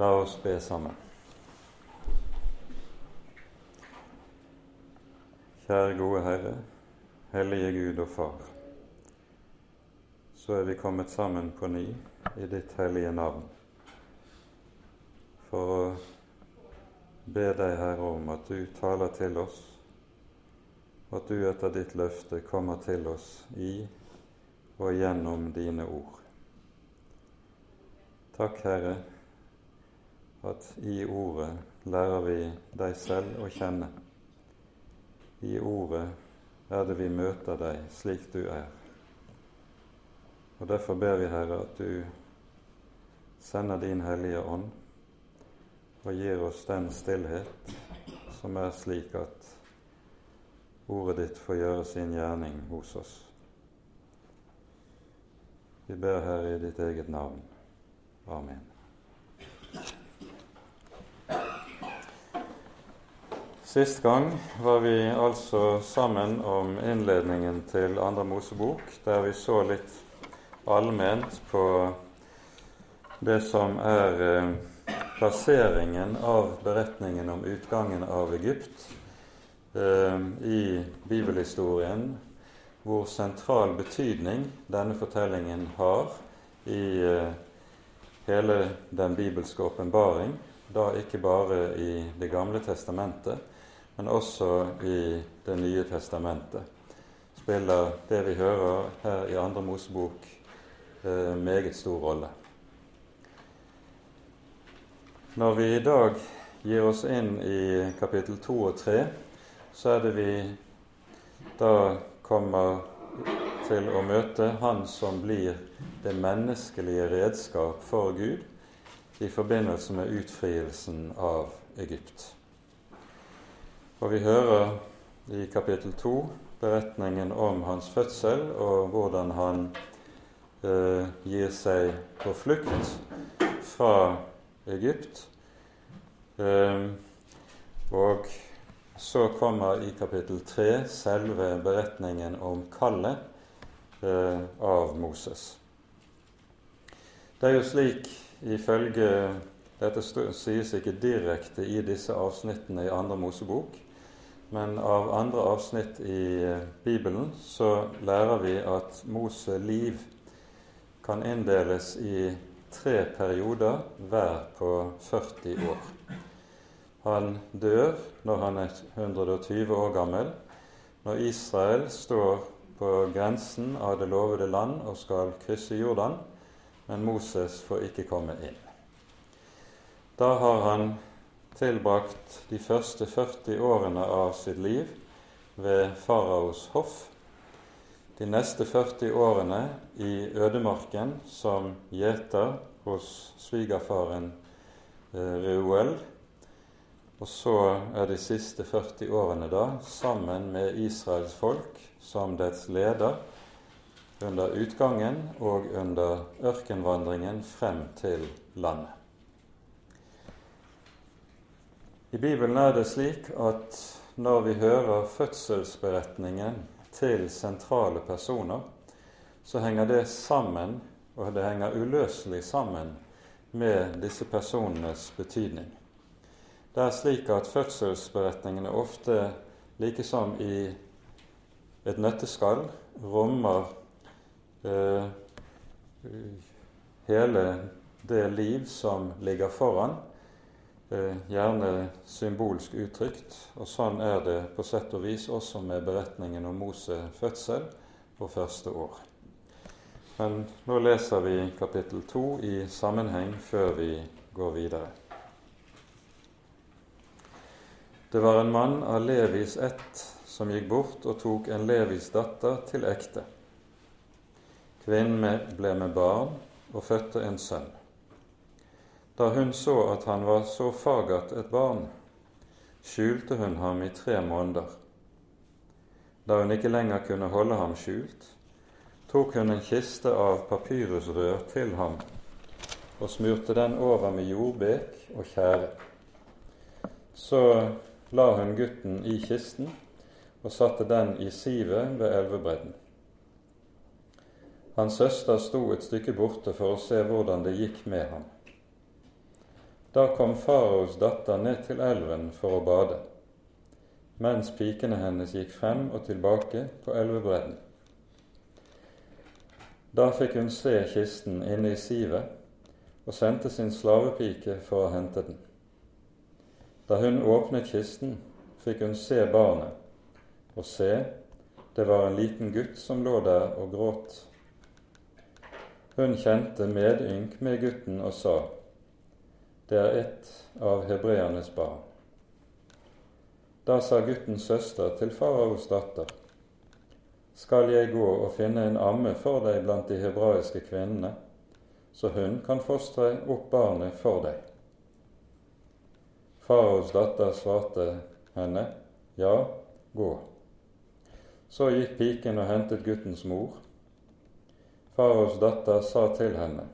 La oss be sammen. Kjære gode Herre, hellige Gud og Far. Så er vi kommet sammen på ny i ditt hellige navn for å be deg, Herre, om at du taler til oss, og at du etter ditt løfte kommer til oss i og gjennom dine ord. Takk, Herre, at i Ordet lærer vi deg selv å kjenne. I Ordet er det vi møter deg slik du er. Og Derfor ber vi, Herre, at du sender din Hellige Ånd og gir oss den stillhet som er slik at ordet ditt får gjøre sin gjerning hos oss. Vi ber Herre i ditt eget navn. Amen. Sist gang var vi altså sammen om innledningen til Andre Mosebok, der vi så litt allment på det som er eh, plasseringen av beretningen om utgangen av Egypt eh, i bibelhistorien, hvor sentral betydning denne fortellingen har i eh, hele den bibelske åpenbaring, da ikke bare i Det gamle testamentet, men også i Det nye testamentet. Spiller det vi hører her i Andre Mosebok, eh, meget stor rolle. Når vi i dag gir oss inn i kapittel 2 og 3, så er det vi da kommer til å møte Han som blir det menneskelige redskap for Gud i forbindelse med utfrielsen av Egypt. Og vi hører i kapittel 2 beretningen om hans fødsel og hvordan han eh, gir seg på flukt fra Egypt. Eh, og så kommer i kapittel 3 selve beretningen om kallet eh, av Moses. Det er jo slik ifølge Dette sies ikke direkte i disse avsnittene i andre Mosebok, men av andre avsnitt i eh, Bibelen så lærer vi at Mose liv kan inndeles i tre perioder hver på 40 år. Han dør når han er 120 år gammel, når Israel står på grensen av det lovede land og skal krysse Jordan, men Moses får ikke komme inn. Da har han tilbrakt de første 40 årene av sitt liv ved faraos hoff de neste 40 årene i ødemarken som gjeter hos svigerfaren eh, Reuel. Og så er de siste 40 årene da sammen med Israels folk som dets leder under utgangen og under ørkenvandringen frem til landet. I Bibelen er det slik at når vi hører fødselsberetningen til sentrale personer, så henger det sammen, og det henger uløselig sammen med disse personenes betydning. Det er slik at fødselsberetningene ofte, like som i et nøtteskall, rommer eh, hele det liv som ligger foran, gjerne symbolsk uttrykt. Og sånn er det på sett og vis også med beretningen om Mose fødsel og første år. Men nå leser vi kapittel to i sammenheng før vi går videre. Det var en mann av Levis ett som gikk bort og tok en Levis datter til ekte. Kvinnen ble med barn og fødte en sønn. Da hun så at han var så fagert et barn, skjulte hun ham i tre måneder. Da hun ikke lenger kunne holde ham skjult, tok hun en kiste av papyrusrør til ham og smurte den over med jordbek og tjære. Så la hun gutten i kisten og satte den i sivet ved elvebredden. Hans søster sto et stykke borte for å se hvordan det gikk med ham. Da kom faraos datter ned til elven for å bade, mens pikene hennes gikk frem og tilbake på elvebredden. Da fikk hun se kisten inne i sivet og sendte sin slavepike for å hente den. Da hun åpnet kisten, fikk hun se barnet, og se, det var en liten gutt som lå der og gråt. Hun kjente medynk med gutten og sa, Det er ett av hebreernes barn. Da sa guttens søster til faraos datter, Skal jeg gå og finne en amme for deg blant de hebraiske kvinnene, så hun kan fostre opp barnet for deg? Faraos datter svarte henne, Ja, gå. Så gikk piken og hentet guttens mor. Faraos datter sa til henne,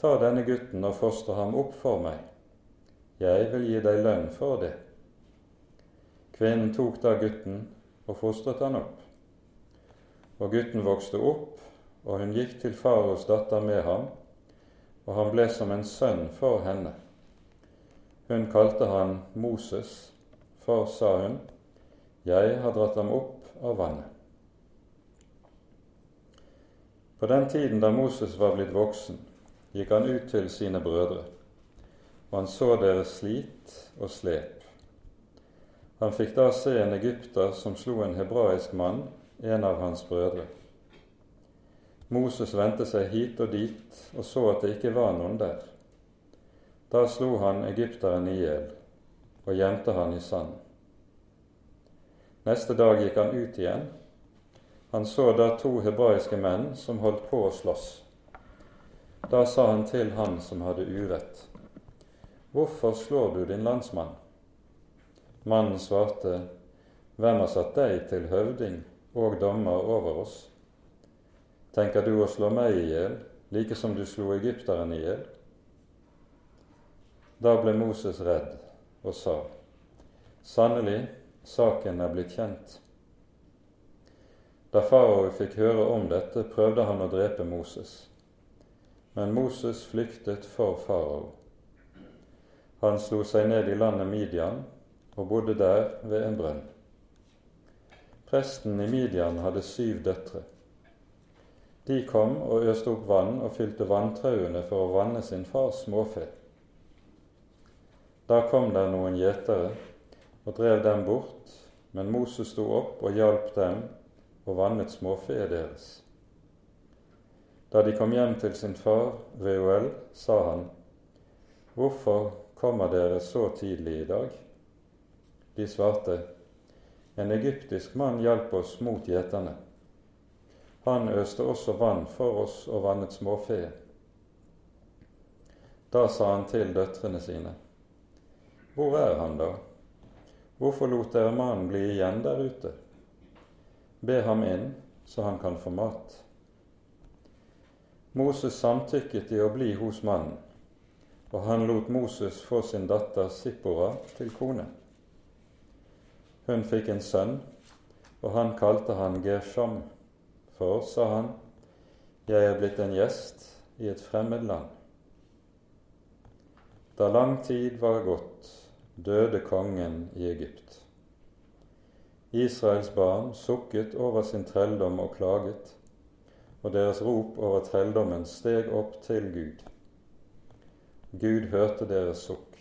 Ta denne gutten og foster ham opp for meg. Jeg vil gi deg lønn for det. Kvinnen tok da gutten og fostret han opp. Og gutten vokste opp, og hun gikk til faros datter med ham, og han ble som en sønn for henne. Hun kalte han Moses, for, sa hun, jeg har dratt ham opp av vannet. På den tiden da Moses var blitt voksen, gikk han ut til sine brødre, og han så deres slit og slep. Han fikk da se en egypter som slo en hebraisk mann, en av hans brødre. Moses vendte seg hit og dit og så at det ikke var noen der. Da slo han egypteren i hjel og gjemte han i sanden. Neste dag gikk han ut igjen. Han så da to hebraiske menn som holdt på å slåss. Da sa han til han som hadde urett, Hvorfor slår du din landsmann? Mannen svarte, Hvem har satt deg til høvding og dommer over oss? Tenker du å slå meg i hjel, like som du slo egypteren i hjel? Da ble Moses redd og sa, Sannelig, saken er blitt kjent. Da farao fikk høre om dette, prøvde han å drepe Moses. Men Moses flyktet for farao. Han slo seg ned i landet Midian og bodde der ved en brønn. Presten i Midian hadde syv døtre. De kom og øste opp vann og fylte vanntrauene for å vanne sin fars småfe. Da kom der noen gjetere og drev dem bort, men Moses sto opp og hjalp dem og vannet småfeet deres. Da de kom hjem til sin far Reuel, sa han, Hvorfor kommer dere så tidlig i dag? De svarte, En egyptisk mann hjalp oss mot gjeterne. Han øste også vann for oss og vannet småfe. Da sa han til døtrene sine, Hvor er han da? Hvorfor lot dere mannen bli igjen der ute? Be ham inn, så han kan få mat. Moses samtykket i å bli hos mannen, og han lot Moses få sin datter Sippora til kone. Hun fikk en sønn, og han kalte han Gershom, for, sa han, jeg er blitt en gjest i et fremmed land. Da lang tid var gått, døde kongen i Egypt. Israels barn sukket over sin trelldom og klaget, og deres rop over trelldommen steg opp til Gud. Gud hørte deres sukk,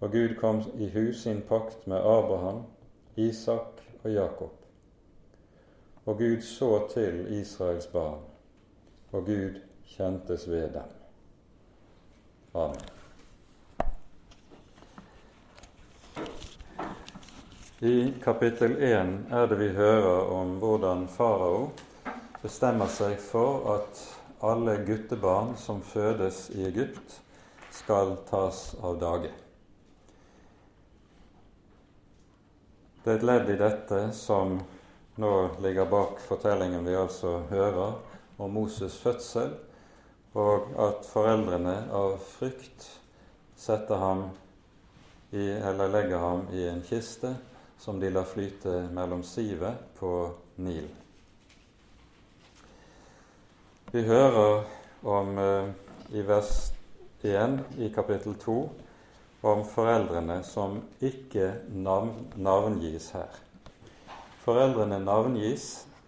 og Gud kom i hu sin pakt med Abraham, Isak og Jakob. Og Gud så til Israels barn, og Gud kjentes ved dem. Amen. I kapittel 1 er det vi hører om hvordan farao bestemmer seg for at alle guttebarn som fødes i Egypt, skal tas av dage. Det er et ledd i dette som nå ligger bak fortellingen vi altså hører om Moses' fødsel, og at foreldrene av frykt setter ham i, eller legger ham i en kiste som de lar flyte mellom sivet på Nilen. Vi hører om eh, i vers 1 i kapittel 2 om foreldrene som ikke navn, navngis her. Foreldrene navngis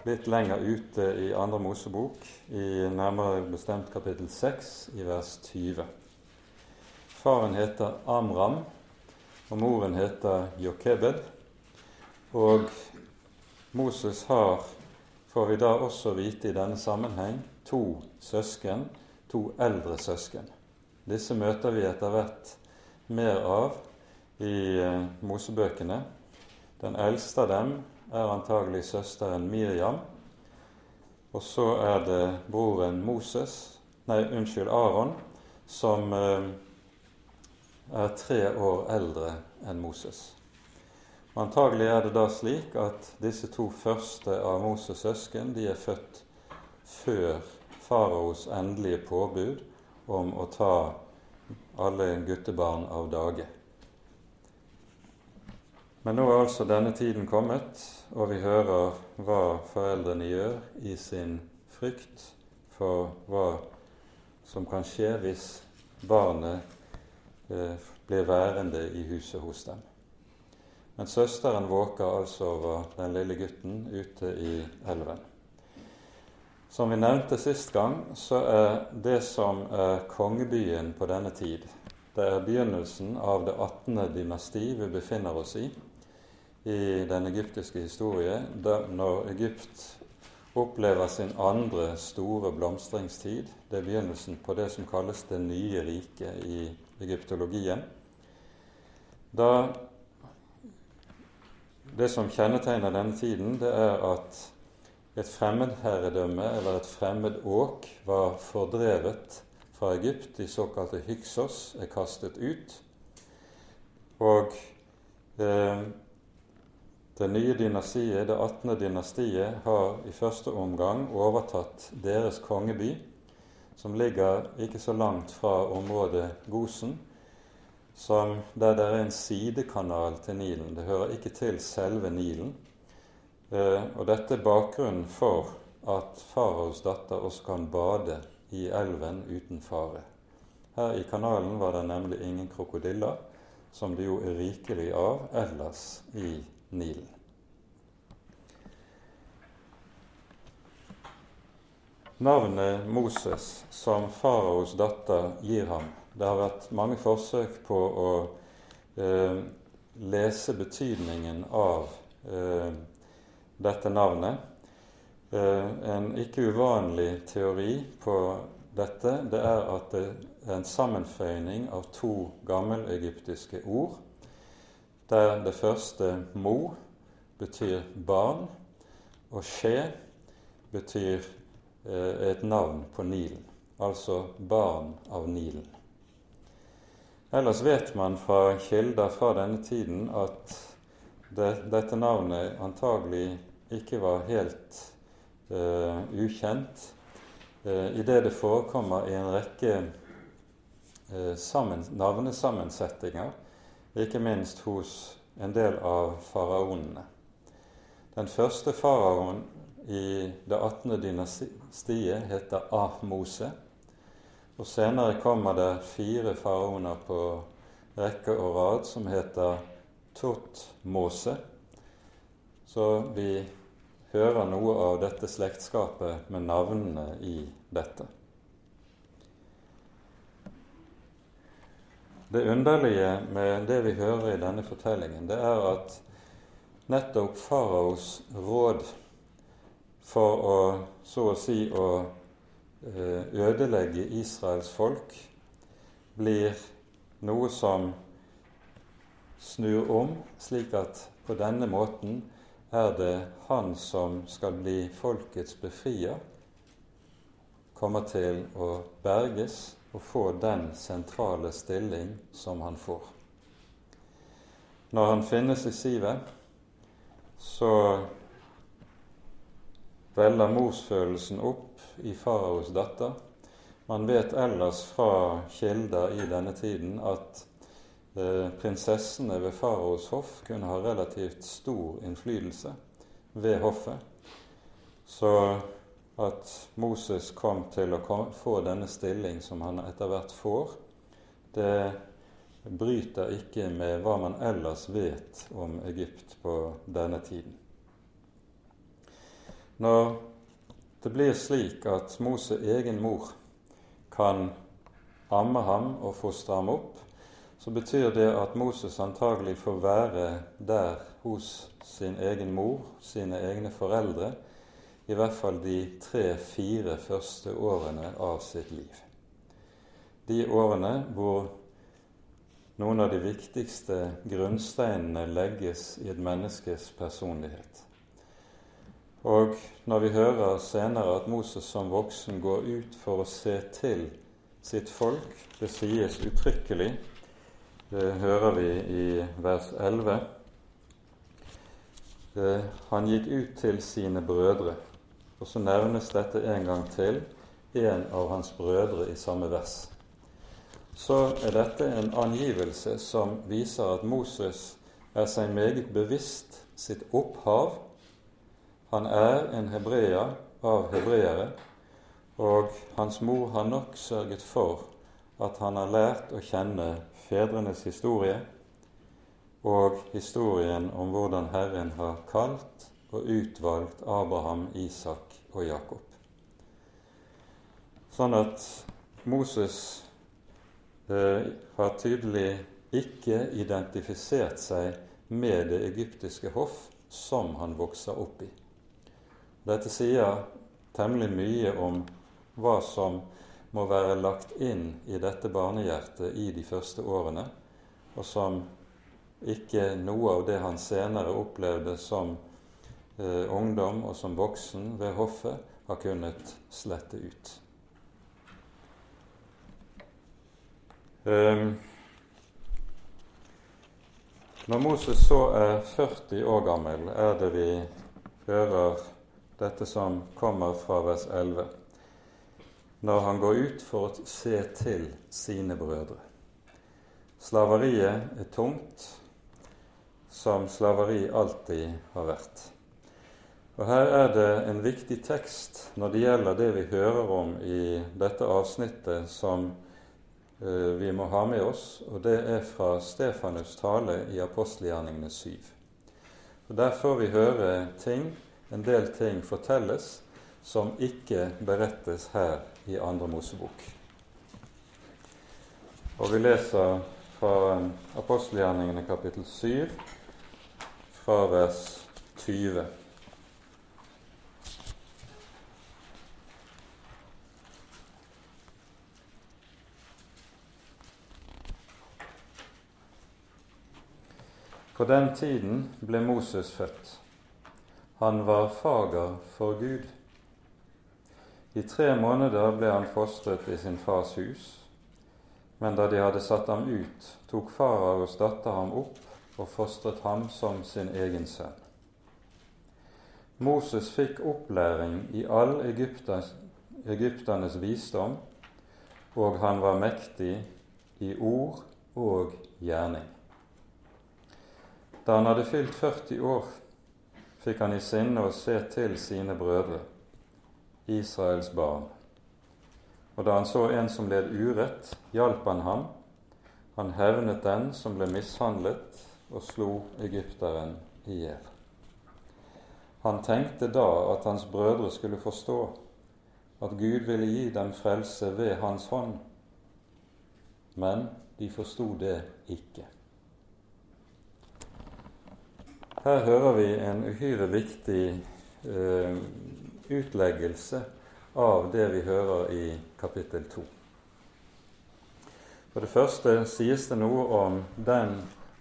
litt lenger ute i Andre Mosebok, i nærmere bestemt kapittel 6, i vers 20. Faren heter Amram, og moren heter Jokebed. Og Moses har, får vi da også vite i denne sammenheng, to søsken, to eldre søsken. Disse møter vi etter hvert mer av i eh, Mosebøkene. Den eldste av dem er antagelig søsteren Miriam. Og så er det broren Moses, nei, unnskyld, Aron, som eh, er tre år eldre enn Moses. Antagelig er det da slik at disse to første av Moses' søsken de er født før faraos endelige påbud om å ta alle guttebarn av dage. Men nå er altså denne tiden kommet, og vi hører hva foreldrene gjør i sin frykt for hva som kan skje hvis barnet eh, blir værende i huset hos dem. Men søsteren våker altså over den lille gutten ute i elven. Som vi nevnte sist gang, så er det som er kongebyen på denne tid, det er begynnelsen av det 18. dynasti vi befinner oss i i den egyptiske historie, når Egypt opplever sin andre store blomstringstid. Det er begynnelsen på det som kalles det nye riket i egyptologien. Da det som kjennetegner denne tiden, det er at et fremmedherredømme eller et fremmed åk var fordrevet fra Egypt. De såkalte Hyksos er kastet ut. Og eh, det nye dynastiet, det 18. dynastiet, har i første omgang overtatt deres kongeby, som ligger ikke så langt fra området Gosen, der det er en sidekanal til Nilen. Det hører ikke til selve Nilen. Eh, og dette er bakgrunnen for at faraos datter også kan bade i elven uten fare. Her i kanalen var det nemlig ingen krokodiller, som det jo er rikelig av ellers i Nilen. Navnet Moses, som faraos datter gir ham, det har vært mange forsøk på å eh, lese betydningen av eh, dette navnet. Eh, en ikke uvanlig teori på dette det er at det er en sammenføyning av to gammelegyptiske ord, der det første mo betyr barn, og skje betyr eh, et navn på Nilen, altså barn av Nilen. Ellers vet man fra kilder fra denne tiden at det, dette navnet antagelig ikke var helt uh, ukjent, uh, idet det forekommer i en rekke uh, sammen, navnesammensetninger, ikke minst hos en del av faraonene. Den første faraoen i det 18. dynastiet heter Ahmose. Og senere kommer det fire faraoner på rekke og rad som heter Tortmose. Så vi hører noe av dette slektskapet med navnene i dette. Det underlige med det vi hører i denne fortellingen, det er at nettopp faraos råd for å så å si å Eh, ødelegge Israels folk, blir noe som snur om, slik at på denne måten er det han som skal bli folkets befrier, kommer til å berges og få den sentrale stilling som han får. Når han finnes i sivet, så veller morsfølelsen opp i faraos datter. Man vet ellers fra kilder i denne tiden at prinsessene ved faraos hoff kunne ha relativt stor innflytelse ved hoffet. Så at Moses kom til å få denne stilling som han etter hvert får, det bryter ikke med hva man ellers vet om Egypt på denne tiden. Når det blir slik at Moses egen mor kan amme ham og fostre ham opp, så betyr det at Moses antagelig får være der hos sin egen mor, sine egne foreldre, i hvert fall de tre-fire første årene av sitt liv. De årene hvor noen av de viktigste grunnsteinene legges i et menneskes personlighet. Og når vi hører senere at Moses som voksen går ut for å se til sitt folk, det sies uttrykkelig, hører vi i vers 11. Han gikk ut til sine brødre, og så nevnes dette en gang til, en av hans brødre i samme vers. Så er dette en angivelse som viser at Moses er seg meget bevisst sitt opphav han er en hebreer av hebreere, og hans mor har nok sørget for at han har lært å kjenne fedrenes historie og historien om hvordan Herren har kalt og utvalgt Abraham, Isak og Jakob. Sånn at Moses eh, har tydelig ikke identifisert seg med det egyptiske hoff som han vokser opp i. Dette sier temmelig mye om hva som må være lagt inn i dette barnehjertet i de første årene, og som ikke noe av det han senere opplevde som eh, ungdom og som voksen ved hoffet, har kunnet slette ut. Um, når Moses så er 40 år gammel, er det vi hører dette som kommer fra vers 11, når han går ut for å se til sine brødre. Slaveriet er tungt, som slaveri alltid har vært. Og Her er det en viktig tekst når det gjelder det vi hører om i dette avsnittet som uh, vi må ha med oss, og det er fra Stefanus' tale i apostelgjerningene 7. Og Der får vi høre ting en del ting fortelles som ikke berettes her i Andre Mosebok. Og vi leser fra apostelgjerningene kapittel 7, fra vers 20. På den tiden ble Moses født. Han var fager for Gud. I tre måneder ble han fostret i sin fars hus, men da de hadde satt ham ut, tok faraos datter ham opp og fostret ham som sin egen sønn. Moses fikk opplæring i all Egyptas, egypternes visdom, og han var mektig i ord og gjerning. Da han hadde fylt 40 år, fikk han i sinne å se til sine brødre, Israels barn. Og da han så en som led urett, hjalp han ham. Han hevnet den som ble mishandlet, og slo egypteren i hjel. Han tenkte da at hans brødre skulle forstå at Gud ville gi dem frelse ved hans hånd, men de forsto det ikke. Her hører vi en uhyre viktig eh, utleggelse av det vi hører i kapittel 2. For det første sies det noe om den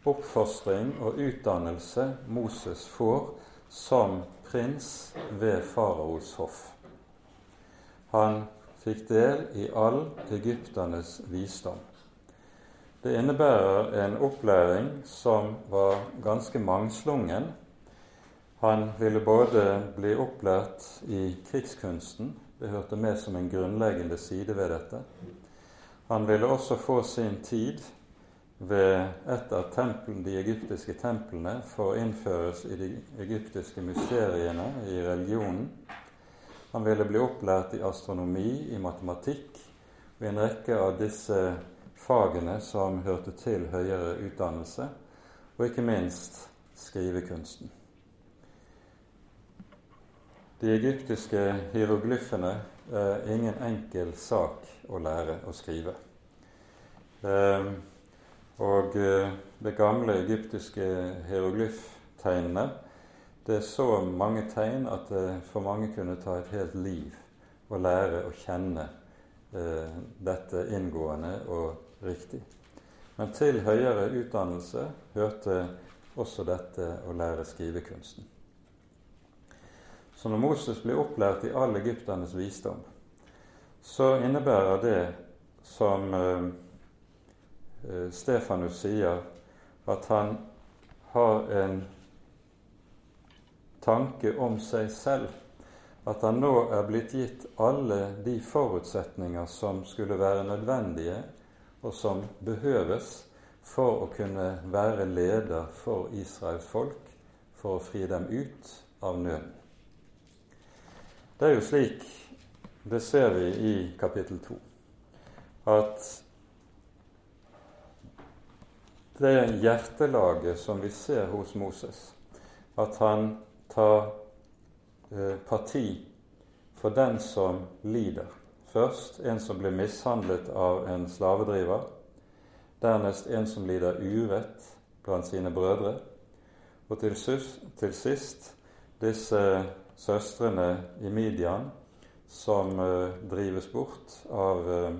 oppfostring og utdannelse Moses får som prins ved faraos hoff. Han fikk del i all egypternes visdom. Det innebærer en opplæring som var ganske mangslungen. Han ville både bli opplært i krigskunsten, det hørte med som en grunnleggende side ved dette. Han ville også få sin tid ved et av templen, de egyptiske templene for å innføres i de egyptiske mysteriene i religionen. Han ville bli opplært i astronomi, i matematikk og i en rekke av disse fagene som hørte til høyere utdannelse, og ikke minst skrivekunsten. De egyptiske hieroglyfene er ingen enkel sak å lære å skrive. Ehm, og eh, det gamle egyptiske hieroglyftegnene det er så mange tegn at det for mange kunne ta et helt liv å lære å kjenne eh, dette inngående og riktig. Men til høyere utdannelse hørte også dette å lære skrivekunsten. Så når Moses blir opplært i all egypternes visdom, så innebærer det, som eh, eh, Stefanus sier, at han har en tanke om seg selv. At han nå er blitt gitt alle de forutsetninger som skulle være nødvendige, og som behøves for å kunne være leder for Israels folk, for å fri dem ut av nøden. Det er jo slik, det ser vi i kapittel 2, at det hjertelaget som vi ser hos Moses, at han tar eh, parti for den som lider. Først en som blir mishandlet av en slavedriver. Dernest en som lider urett blant sine brødre. Og til, sist disse søstrene i Midian som uh, drives bort av, uh,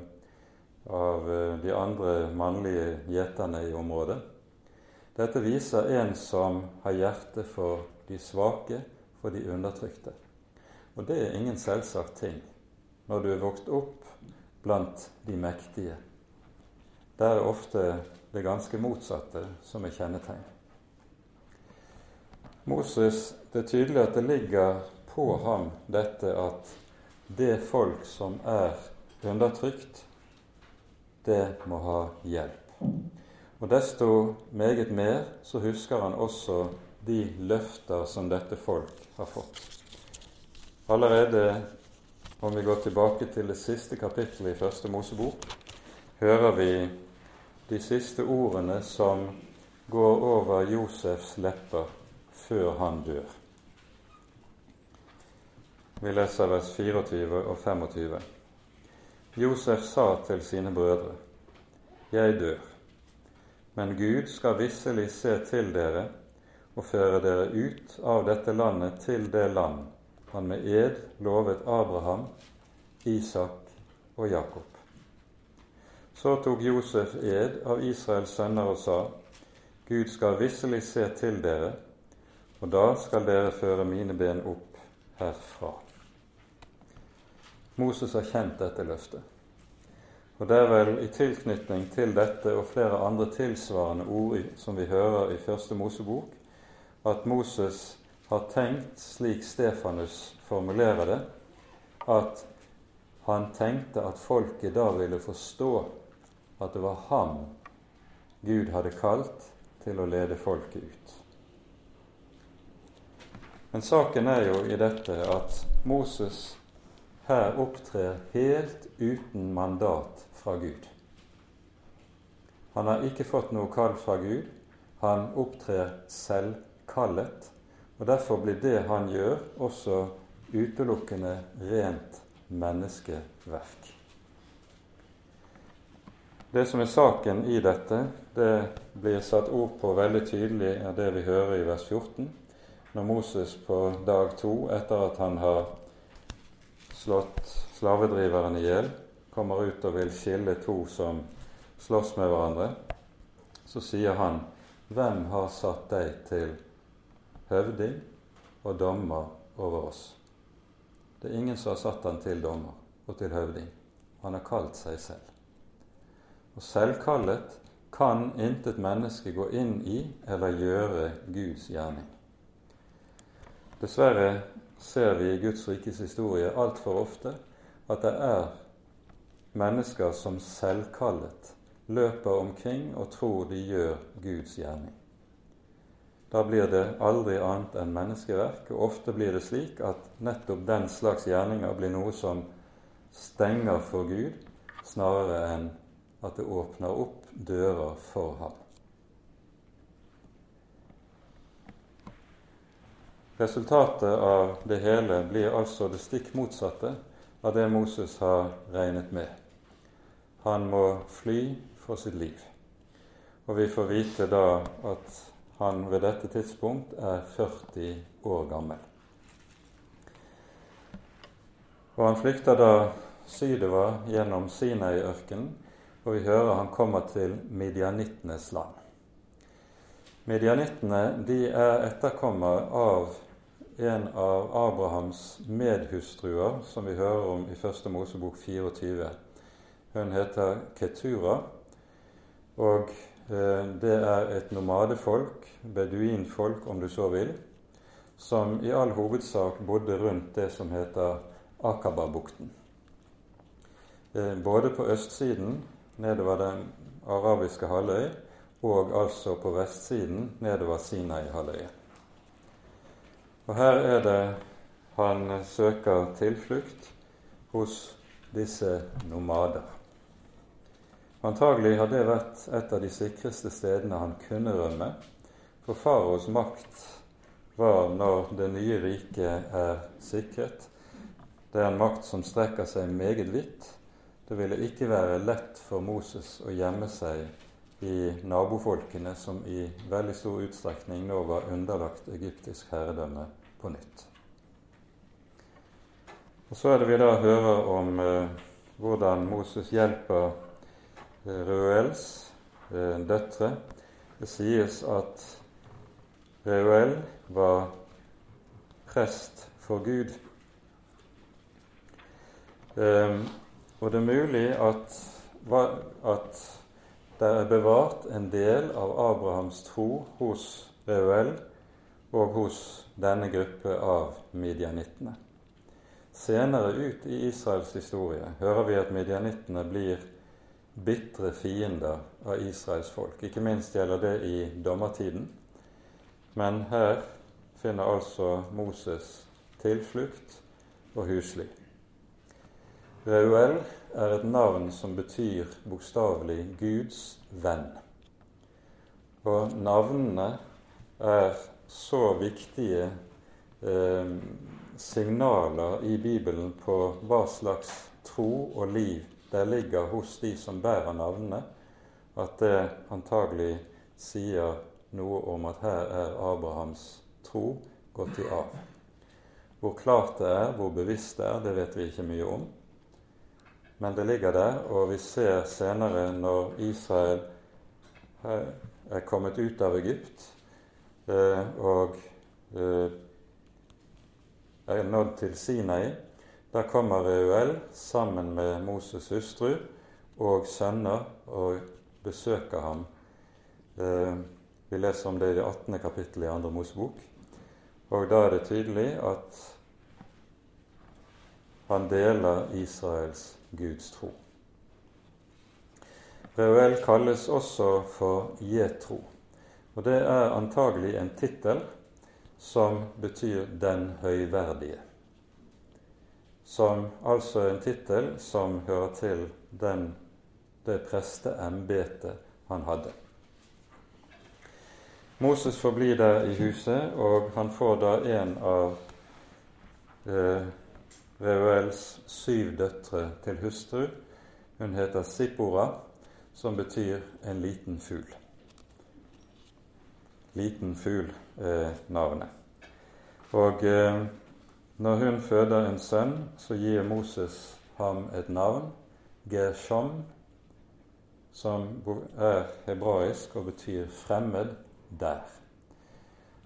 av uh, de andre mannlige gjeterne i området. Dette viser en som har hjerte for de svake, for de undertrykte. Og det er ingen selvsagt ting når du er vokst opp blant de mektige. Der er ofte det ganske motsatte som er kjennetegn. Moses, Det er tydelig at det ligger på ham dette at det folk som er undertrykt, det må ha hjelp. Og desto meget mer så husker han også de løfter som dette folk har fått. Allerede om vi går tilbake til det siste kapittelet i Første Mosebok, hører vi de siste ordene som går over Josefs lepper før han dør. Vi leser vers 24 og 25. Josef sa til sine brødre, Jeg dør, men Gud skal visselig se til dere og føre dere ut av dette landet til det land han med ed lovet Abraham, Isak og Jakob. Så tok Josef ed av Israels sønner og sa:" Gud skal visselig se til dere, og da skal dere føre mine ben opp herfra. Moses har kjent dette løftet. Og det er vel i tilknytning til dette og flere andre tilsvarende ord som vi hører i Første Mosebok, at Moses har tenkt, slik Stefanus formulerer det, at han tenkte at folket da ville forstå at det var ham Gud hadde kalt til å lede folket ut. Men saken er jo i dette at Moses her opptrer helt uten mandat fra Gud. Han har ikke fått noe kall fra Gud. Han opptrer selvkallet. og derfor blir det han gjør, også utelukkende rent menneskeverk. Det som er saken i dette, det blir satt ord på veldig tydelig av det vi hører i vers 14, når Moses på dag to, etter at han har slått slavedriveren i hjel, kommer ut og vil skille to som slåss med hverandre, så sier han, 'Hvem har satt deg til høvding og dommer over oss. Det er ingen som har satt han til dommer og til høvding. Han har kalt seg selv. Og selvkallet kan intet menneske gå inn i eller gjøre Guds gjerning. Dessverre ser vi i Guds rikes historie altfor ofte at det er mennesker som selvkallet løper omkring og tror de gjør Guds gjerning. Da blir det aldri annet enn menneskeverk, og ofte blir det slik at nettopp den slags gjerninger blir noe som stenger for Gud, snarere enn at det åpner opp dører for ham. Resultatet av det hele blir altså det stikk motsatte av det Moses har regnet med. Han må fly for sitt liv. Og vi får vite da at han ved dette tidspunkt er 40 år gammel. Og han flykter da sydover gjennom Sinai-ørkenen, og vi hører han kommer til midjanittenes land. Midianittene de er etterkommere av en av Abrahams medhustruer, som vi hører om i Første Mosebok 24. Hun heter Ketura, og eh, det er et nomadefolk, beduinfolk om du så vil, som i all hovedsak bodde rundt det som heter Akababukten. Eh, både på østsiden, nedover den arabiske halvøy, og altså på vestsiden, nedover Sinai-halvøya. Og her er det han søker tilflukt hos disse nomader. Antagelig har det vært et av de sikreste stedene han kunne rømme, for faraos makt var, når det nye riket er sikret, det er en makt som strekker seg meget vidt. Det ville ikke være lett for Moses å gjemme seg i nabofolkene, som i veldig stor utstrekning nå var underlagt egyptisk herredømme på nytt. Og Så er det vi da hører om eh, hvordan Moses hjelper eh, Reuels eh, døtre. Det sies at Reuel var prest for Gud. Um, og det er mulig at, at det er bevart en del av Abrahams tro hos Reuel og hos denne gruppe av midjanittene. Senere ut i Israels historie hører vi at midjanittene blir bitre fiender av Israels folk. Ikke minst gjelder det i dommertiden. Men her finner altså Moses tilflukt og husly. Reuel er et navn som betyr bokstavelig Guds venn. Og navnene er så viktige eh, signaler i Bibelen på hva slags tro og liv der ligger hos de som bærer navnene, at det antagelig sier noe om at her er Abrahams tro gått i av. Hvor klart det er, hvor bevisst det er, det vet vi ikke mye om. Men det ligger der, og vi ser senere når Israel er kommet ut av Egypt eh, og eh, er nådd til Sinai, da kommer Reuel sammen med Moses' hustru og sønner og besøker ham. Eh, vi leser om det i det 18. kapittelet i andre Mosebok. Og da er det tydelig at han deler Israels Guds tro. Reuel kalles også for Jetro, og det er antagelig en tittel som betyr 'den høyverdige'. Som altså en tittel som hører til den, det presteembetet han hadde. Moses forblir der i huset, og han får da en av eh, Reuels syv døtre til hustru. Hun heter Sippora, som betyr en liten fugl. Liten fugl er navnet. Og eh, når hun føder en sønn, så gir Moses ham et navn, Gershom, som er hebraisk og betyr fremmed der.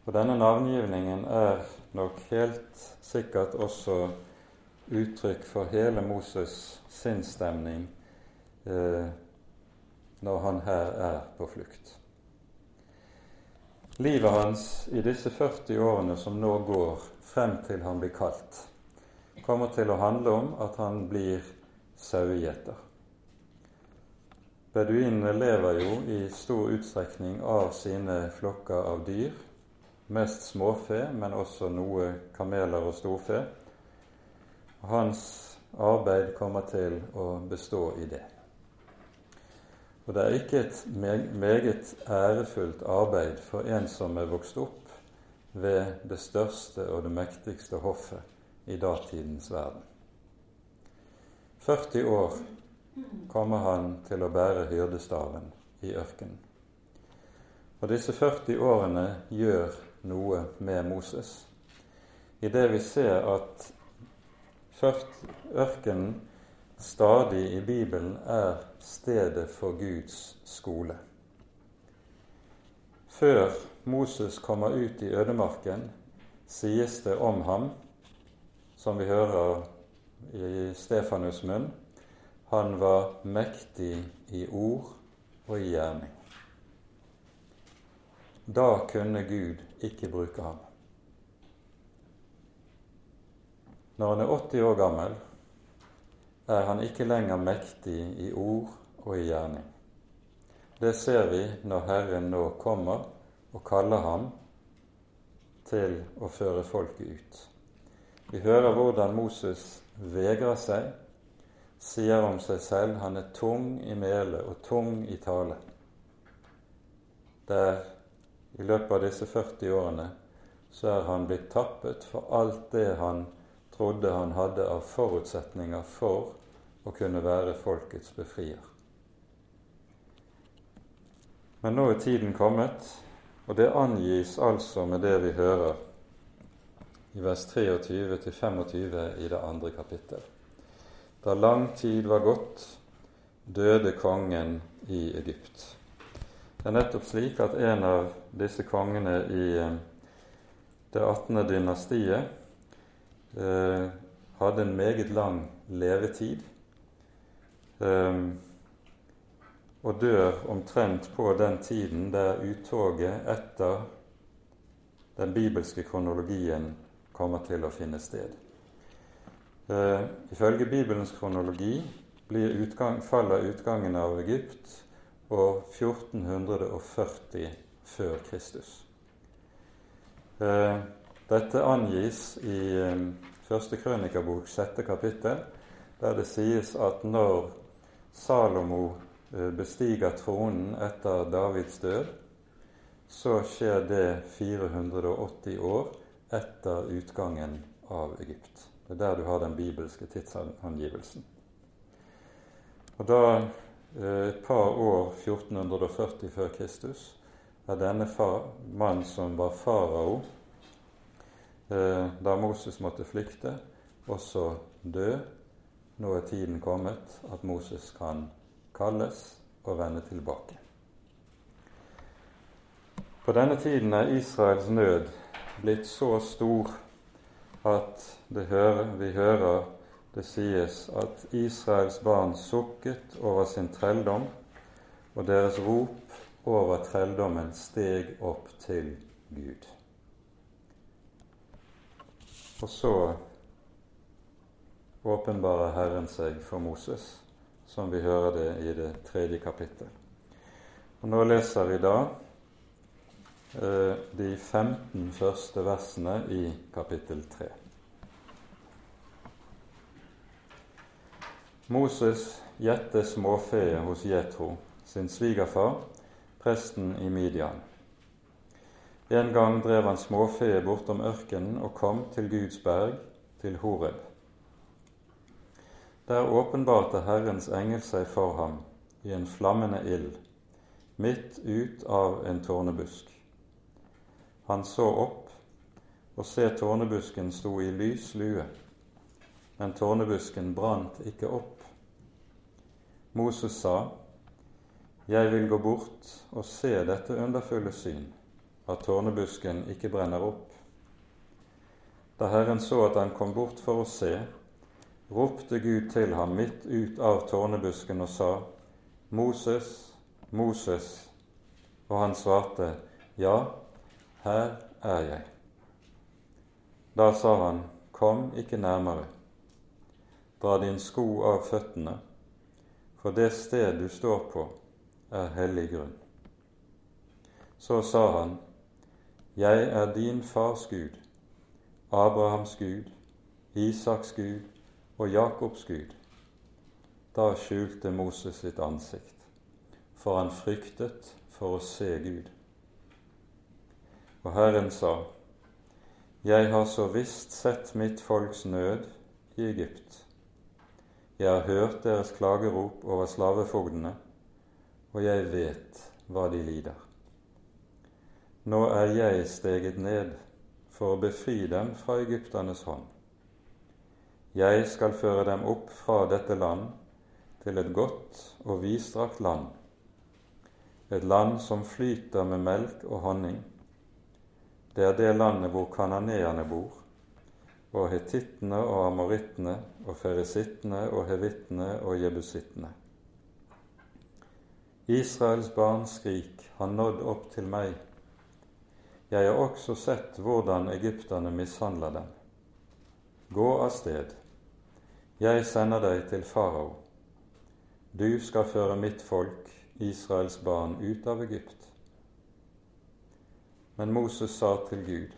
Og denne navngivningen er nok helt sikkert også uttrykk for hele Moses' sinnsstemning eh, når han her er på flukt. Livet hans i disse 40 årene som nå går frem til han blir kalt, kommer til å handle om at han blir sauegjeter. Beduinene lever jo i stor utstrekning av sine flokker av dyr, mest småfe, men også noe kameler og storfe. Hans arbeid kommer til å bestå i det. Og det er ikke et meget ærefullt arbeid for en som er vokst opp ved det største og det mektigste hoffet i datidens verden. 40 år kommer han til å bære hyrdestaven i ørkenen. Og disse 40 årene gjør noe med Moses. I det vi ser at ørkenen stadig i Bibelen er stedet for Guds skole. Før Moses kommer ut i ødemarken, sies det om ham, som vi hører i Stefanus' munn, han var mektig i ord og i gjerning. Da kunne Gud ikke bruke ham. Når han er 80 år gammel, er han ikke lenger mektig i ord og i gjerning. Det ser vi når Herren nå kommer og kaller ham til å føre folket ut. Vi hører hvordan Moses vegrer seg, sier om seg selv han er tung i mele og tung i tale. Der i løpet av disse 40 årene så er han blitt tappet for alt det han trodde han hadde av forutsetninger for å kunne være folkets befrier. Men nå er tiden kommet, og det angis altså med det vi hører i vers 23-25 i det andre kapittel. Da lang tid var gått, døde kongen i Egypt. Det er nettopp slik at en av disse kongene i eh, det 18. dynastiet eh, hadde en meget lang levetid eh, og dør omtrent på den tiden der uttoget etter den bibelske kronologien kommer til å finne sted. Eh, ifølge Bibelens kronologi utgang, faller utgangen av Egypt år 1440 før Kristus. Eh, dette angis i eh, første krønikabok, sjette kapittel, der det sies at når Salomo eh, bestiger tronen etter Davids død, så skjer det 480 år etter utgangen av Egypt. Det er der du har den bibelske tidsangivelsen. Og da eh, et par år 1440 før Kristus er denne mann som var farao, da Moses måtte flykte, også dø. Nå er tiden kommet at Moses kan kalles og vende tilbake. På denne tiden er Israels nød blitt så stor at hører, vi hører det sies at Israels barn sukket over sin trelldom, og deres rop over trelldommen steg opp til Gud. Og så åpenbarer Herren seg for Moses, som vi hører det i det tredje kapittel. Og Nå leser vi da eh, de 15 første versene i kapittel 3. Moses gjette småfe hos Jetro, sin svigerfar, presten i Midian. En gang drev han småfe bortom ørkenen og kom til Guds berg, til Horeb. Der åpenbarte Herrens engel seg for ham i en flammende ild, midt ut av en tårnebusk. Han så opp, og se tårnebusken sto i lys lue, men tårnebusken brant ikke opp. Moses sa, Jeg vil gå bort og se dette underfulle syn at tårnebusken ikke brenner opp. Da Herren så at han kom bort for å se, ropte Gud til ham midt ut av tårnebusken og sa, Moses, Moses. Og han svarte, Ja, her er jeg. Da sa han, Kom ikke nærmere. Dra din sko av føttene, for det sted du står på, er hellig grunn. Så sa han, jeg er din fars Gud, Abrahams Gud, Isaks Gud og Jakobs Gud. Da skjulte Moses sitt ansikt, for han fryktet for å se Gud. Og Herren sa, Jeg har så visst sett mitt folks nød i Egypt. Jeg har hørt deres klagerop over slavefogdene, og jeg vet hva de lider. Nå er jeg steget ned for å befri dem fra egypternes hånd. Jeg skal føre dem opp fra dette land til et godt og vidstrakt land, et land som flyter med melk og honning. Det er det landet hvor kananeerne bor, og hetittene og amorittene og ferisittene og hevittene og jebusittene. Israels barns skrik har nådd opp til meg. Jeg har også sett hvordan egypterne mishandler dem. Gå av sted. Jeg sender deg til farao. Du skal føre mitt folk, Israels barn, ut av Egypt. Men Moses sa til Gud,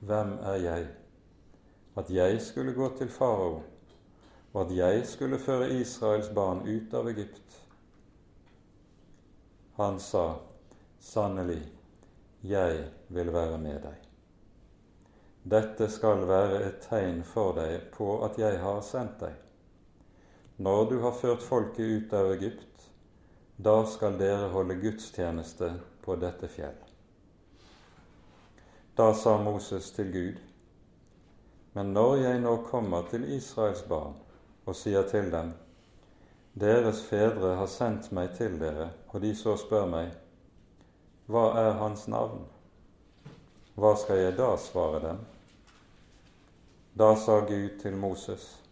Hvem er jeg? at jeg skulle gå til farao, og at jeg skulle føre Israels barn ut av Egypt. Han sa, Sannelig, jeg vil være med deg. Dette skal være et tegn for deg på at jeg har sendt deg. Når du har ført folket ut av Egypt, da skal dere holde gudstjeneste på dette fjell. Da sa Moses til Gud, men når jeg nå kommer til Israels barn og sier til dem:" Deres fedre har sendt meg til dere, og de så spør meg:" Hva er hans navn? Hva skal jeg da svare dem? Da sa Gud til Moses:"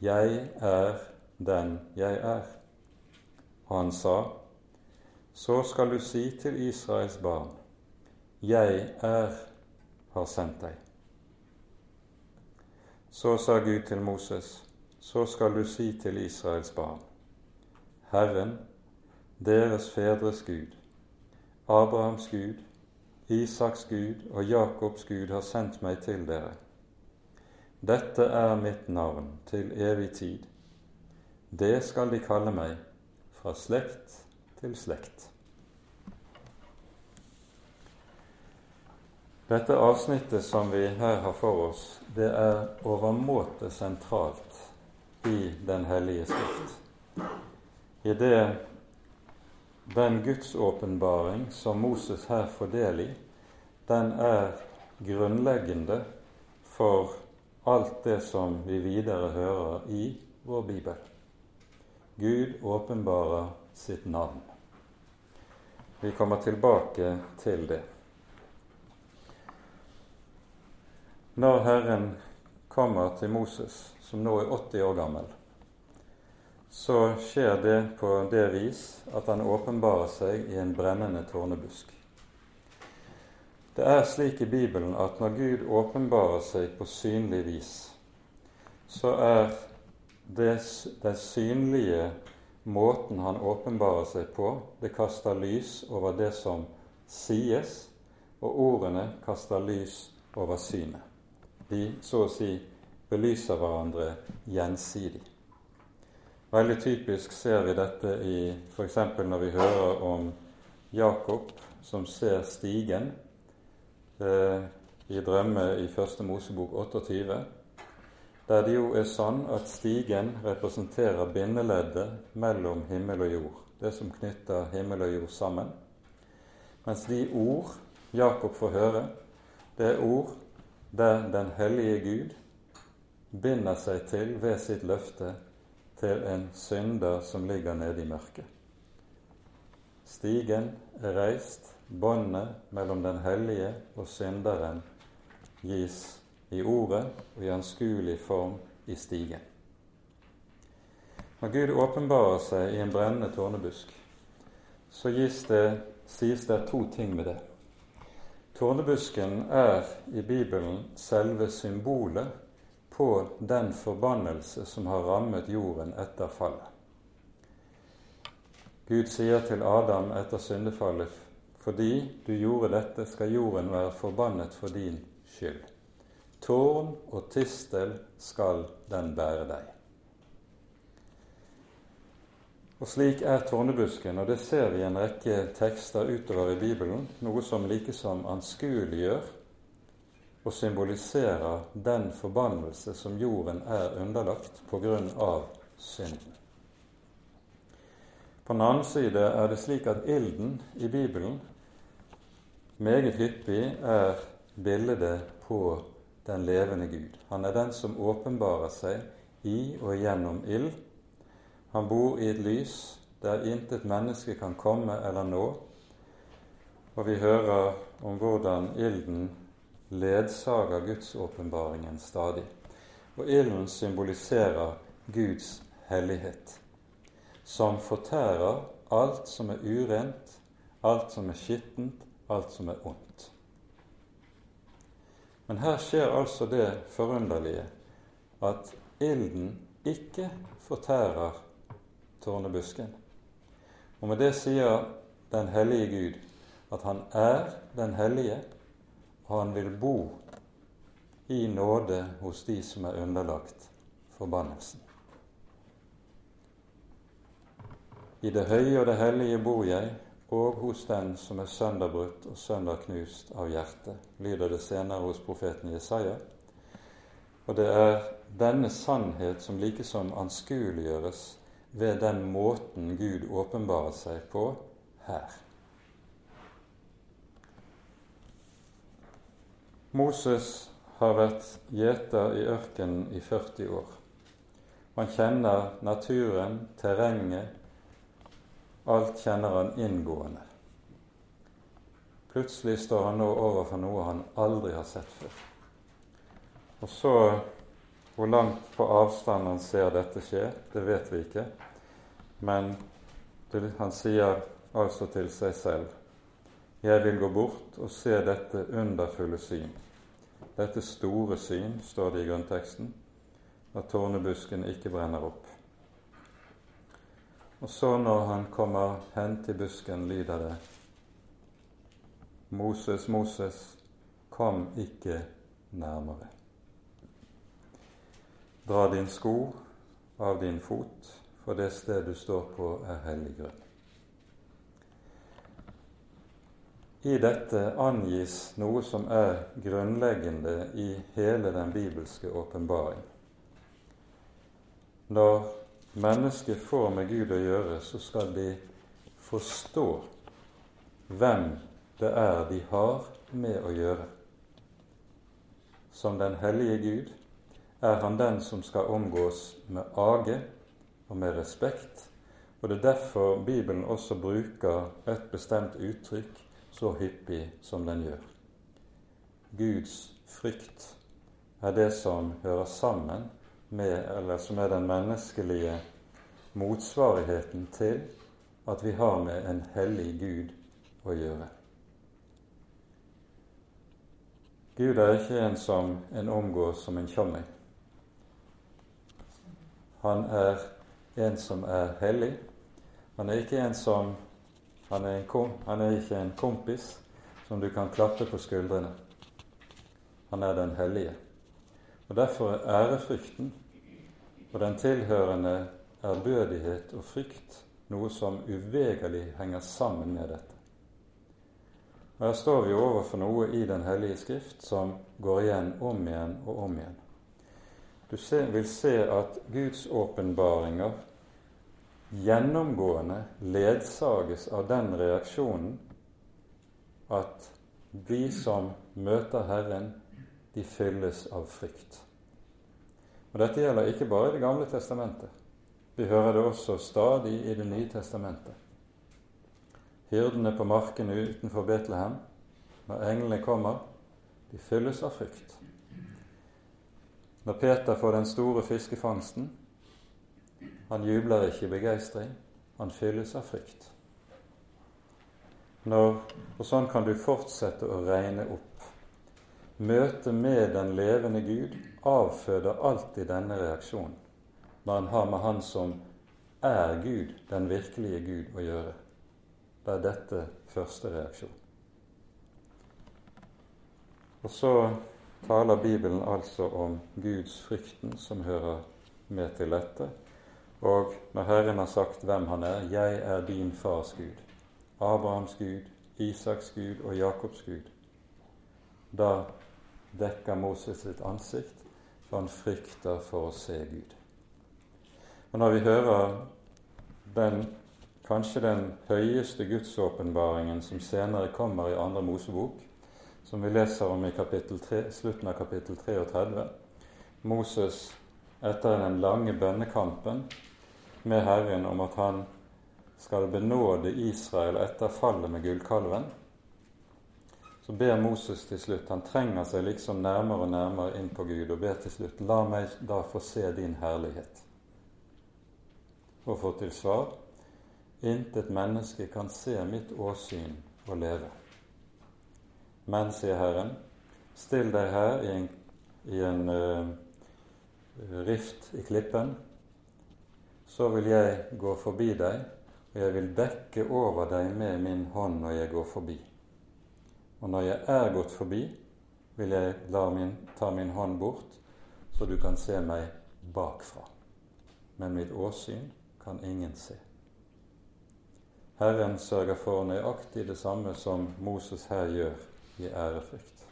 Jeg er den jeg er. Og han sa:" Så skal du si til Israels barn:" Jeg er har sendt deg. Så sa Gud til Moses, så skal du si til Israels barn, Herren, deres fedres Gud, Abrahams Gud, Isaks Gud og Jakobs Gud har sendt meg til dere. Dette er mitt navn til evig tid. Det skal de kalle meg fra slekt til slekt. Dette avsnittet som vi her har for oss, det er overmåte sentralt i Den hellige skrift. I det den gudsåpenbaring som Moses her får del i, den er grunnleggende for alt det som vi videre hører i vår bibel. Gud åpenbarer sitt navn. Vi kommer tilbake til det. Når Herren kommer til Moses, som nå er 80 år gammel, så skjer det på det vis at han åpenbarer seg i en brennende tårnebusk. Det er slik i Bibelen at når Gud åpenbarer seg på synlig vis, så er den synlige måten han åpenbarer seg på, det kaster lys over det som sies, og ordene kaster lys over synet. De så å si belyser hverandre gjensidig. Veldig typisk ser vi dette i f.eks. når vi hører om Jakob som ser stigen eh, i drømme i Første Mosebok 28, der det jo er sånn at stigen representerer bindeleddet mellom himmel og jord, det som knytter himmel og jord sammen, mens de ord Jakob får høre, det er ord der den hellige Gud binder seg til ved sitt løfte til en synder som ligger nede i mørket. Stigen er reist, båndet mellom den hellige og synderen gis i ordet og i anskuelig form i stigen. Når Gud åpenbarer seg i en brennende tårnebusk, så gis det, sies det to ting med det. Tårnebusken er i Bibelen selve symbolet på den forbannelse som har rammet jorden etter fallet. Gud sier til Adam etter syndefallet fordi du gjorde dette, skal jorden være forbannet for din skyld. Tårn og tistel skal den bære deg. Og slik er tårnebusken, og det ser vi i en rekke tekster utover i Bibelen, noe som likesom anskueliggjør og symboliserer den forbannelse som jorden er underlagt på grunn av synden. På den annen side er det slik at ilden i Bibelen meget hyppig er bildet på den levende Gud. Han er den som åpenbarer seg i og gjennom ild. Han bor i et lys der intet menneske kan komme eller nå. Og vi hører om hvordan ilden ledsager gudsåpenbaringen stadig. Og ilden symboliserer Guds hellighet som fortærer alt som er urent, alt som er skittent, alt som er ondt. Men her skjer altså det forunderlige at ilden ikke fortærer tårnebusken. Og med det sier den hellige Gud at han er den hellige, og han vil bo i nåde hos de som er underlagt forbannelsen. I det høye og det hellige bor jeg, og hos den som er sønderbrutt og sønderknust av hjertet, lyder det senere hos profeten Jesaja. Og det er denne sannhet som likesom anskueliggjøres ved den måten Gud åpenbarer seg på her. Moses har vært gjeter i ørkenen i 40 år. Han kjenner naturen, terrenget, Alt kjenner han inngående. Plutselig står han nå overfor noe han aldri har sett før. Og så Hvor langt på avstand han ser dette skje, det vet vi ikke. Men han sier altså til seg selv Jeg vil gå bort og se dette underfulle syn. Dette store syn, står det i grunnteksten, at tårnebusken ikke brenner opp. Og så når han kommer hen til busken, lyder det Moses, Moses, kom ikke nærmere. Dra din sko av din fot, for det sted du står på, er hellig grunn. I dette angis noe som er grunnleggende i hele den bibelske åpenbaring. Når mennesket får med Gud å gjøre, så skal de forstå hvem det er de har med å gjøre. Som den hellige Gud er han den som skal omgås med age og med respekt. Og det er derfor Bibelen også bruker et bestemt uttrykk så hyppig som den gjør. Guds frykt er det som hører sammen med, eller som er den menneskelige motsvarigheten til at vi har med en hellig Gud å gjøre. Gud er ikke en som en omgås som en tjommi. Han er en som er hellig. Han er ikke en som han er, han er ikke en kompis som du kan klappe på skuldrene. Han er den hellige. Og Derfor er ærefrykten og den tilhørende ærbødighet og frykt noe som uvegerlig henger sammen med dette. Og Her står vi overfor noe i Den hellige skrift som går igjen om igjen og om igjen. Du vil se at Guds åpenbaringer gjennomgående ledsages av den reaksjonen at vi som møter Herren, de fylles av frykt. Og Dette gjelder ikke bare i Det gamle testamentet. Vi hører det også stadig i Det nye testamentet. Hyrdene på markene utenfor Betlehem, når englene kommer, de fylles av frykt. Når Peter får den store fiskefangsten, han jubler ikke i begeistring, han fylles av frykt. Når, og sånn kan du fortsette å regne opp Møtet med den levende Gud avføder alltid denne reaksjonen når han har med Han som er Gud, den virkelige Gud, å gjøre. Det er dette første reaksjon. Og så taler Bibelen altså om Guds frykten som hører med til dette, Og når Herren har sagt hvem han er 'Jeg er din fars Gud', Abrahams Gud, Isaks Gud og Jakobs Gud, da dekker Moses sitt ansikt, for han frykter for å se Gud. Og Når vi hører den, kanskje den høyeste gudsåpenbaringen som senere kommer i andre Mosebok, som vi leser om i 3, slutten av kapittel 33 Moses etter den lange bønnekampen med Herren om at han skal benåde Israel etter fallet med gullkalven, så ber Moses til slutt Han trenger seg liksom nærmere og nærmere inn på Gud og ber til slutt La meg da få se din herlighet. Og får til svar Intet menneske kan se mitt åsyn og leve. Men, sier Herren, still deg her i en, i en uh, rift i klippen, så vil jeg gå forbi deg, og jeg vil dekke over deg med min hånd når jeg går forbi. Og når jeg er gått forbi, vil jeg min, ta min hånd bort, så du kan se meg bakfra. Men mitt åsyn kan ingen se. Herren sørger for nøyaktig det samme som Moses her gjør i ærefrykt.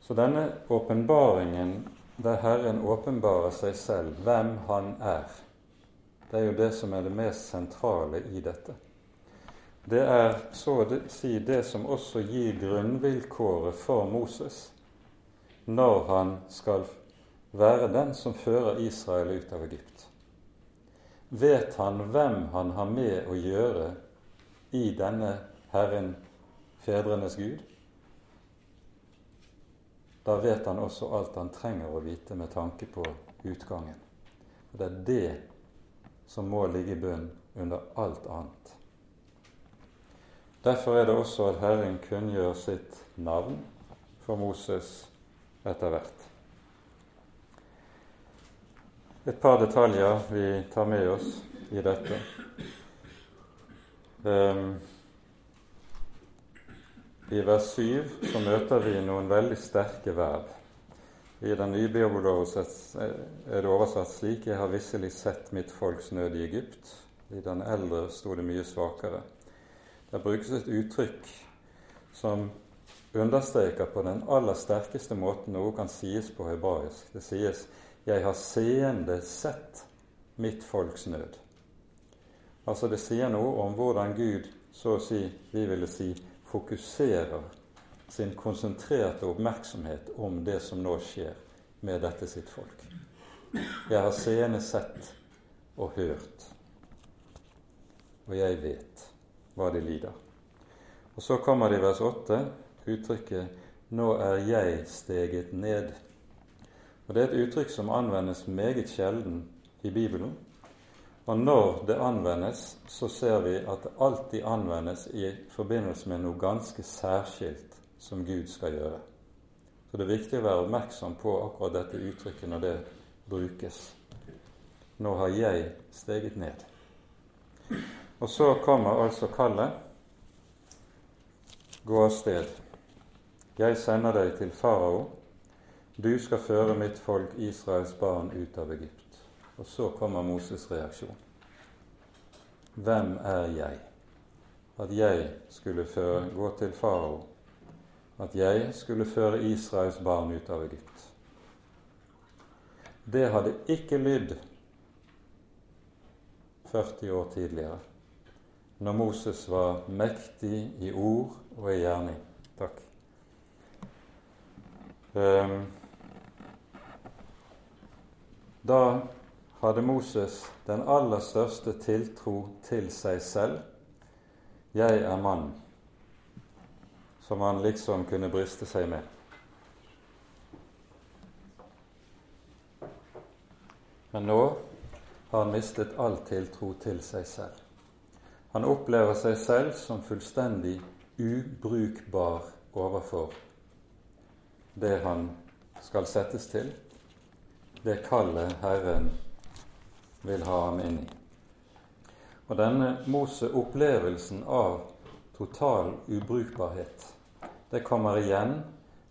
Så denne åpenbaringen der Herren åpenbarer seg selv, hvem Han er, det er jo det som er det mest sentrale i dette. Det er så å si det som også gir grunnvilkåret for Moses når han skal være den som fører Israel ut av Egypt. Vet han hvem han har med å gjøre i denne Herren, fedrenes Gud? Da vet han også alt han trenger å vite med tanke på utgangen. Og Det er det som må ligge i bunn under alt annet. Derfor er det også at Herren kunngjør sitt navn for Moses etter hvert. Et par detaljer vi tar med oss i dette. Um, I vers 7 så møter vi noen veldig sterke verb. I den nye bibelordet er det oversatt slik 'Jeg har visselig sett mitt folks nød i Egypt'. I den eldre sto det mye svakere. Det brukes et uttrykk som understreker på den aller sterkeste måten noe kan sies på hebraisk. Det sies 'Jeg har seende sett mitt folks nød'. Altså Det sier noe om hvordan Gud, så å si, vi ville si, fokuserer sin konsentrerte oppmerksomhet om det som nå skjer med dette sitt folk. Jeg har seende sett og hørt, og jeg vet hva de lider. Og Så kommer det i vers 8 uttrykket 'Nå er jeg steget ned'. Og Det er et uttrykk som anvendes meget sjelden i Bibelen. Og når det anvendes, så ser vi at det alltid anvendes i forbindelse med noe ganske særskilt som Gud skal gjøre. Så det er viktig å være oppmerksom på akkurat dette uttrykket når det brukes. Nå har jeg steget ned. Og så kommer altså kallet. Gå av sted. Jeg sender deg til farao. Du skal føre mitt folk Israels barn ut av Egypt. Og så kommer Moses' reaksjon. Hvem er jeg? At jeg skulle føre, gå til farao. At jeg skulle føre Israels barn ut av Egypt. Det hadde ikke lydd 40 år tidligere når Moses var mektig i ord og i gjerning. Takk. Um, da hadde Moses den aller største tiltro til seg selv. Jeg er mann, som han liksom kunne bryste seg med. Men nå har han mistet all tiltro til seg selv. Han opplever seg selv som fullstendig ubrukbar overfor det han skal settes til, det kallet Herren vil ha ham inn i. Og denne Mose-opplevelsen av total ubrukbarhet, det kommer igjen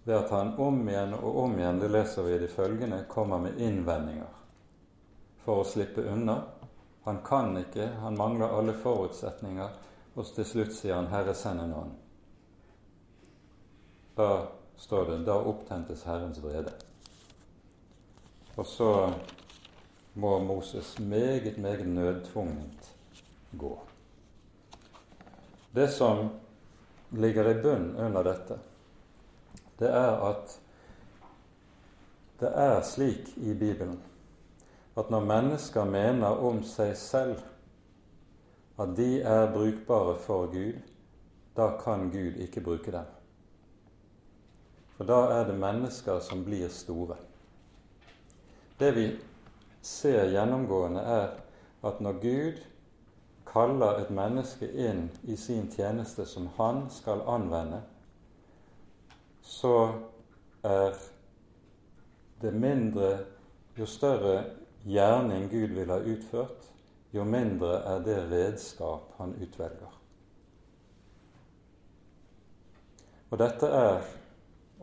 ved at han om igjen og om igjen, det leser vi i de følgende, kommer med innvendinger for å slippe unna. Han kan ikke, han mangler alle forutsetninger, og til slutt sier han 'Herre, send en annen'. Da står det 'da opptentes Herrens vrede'. Og så må Moses meget, meget nødtvungent gå. Det som ligger i bunn under dette, det er at det er slik i Bibelen at når mennesker mener om seg selv at de er brukbare for Gud, da kan Gud ikke bruke dem. For da er det mennesker som blir store. Det vi ser gjennomgående, er at når Gud kaller et menneske inn i sin tjeneste som han skal anvende, så er det mindre Jo større gjerning Gud vil ha utført, jo mindre er det redskap han utvelger. Og dette er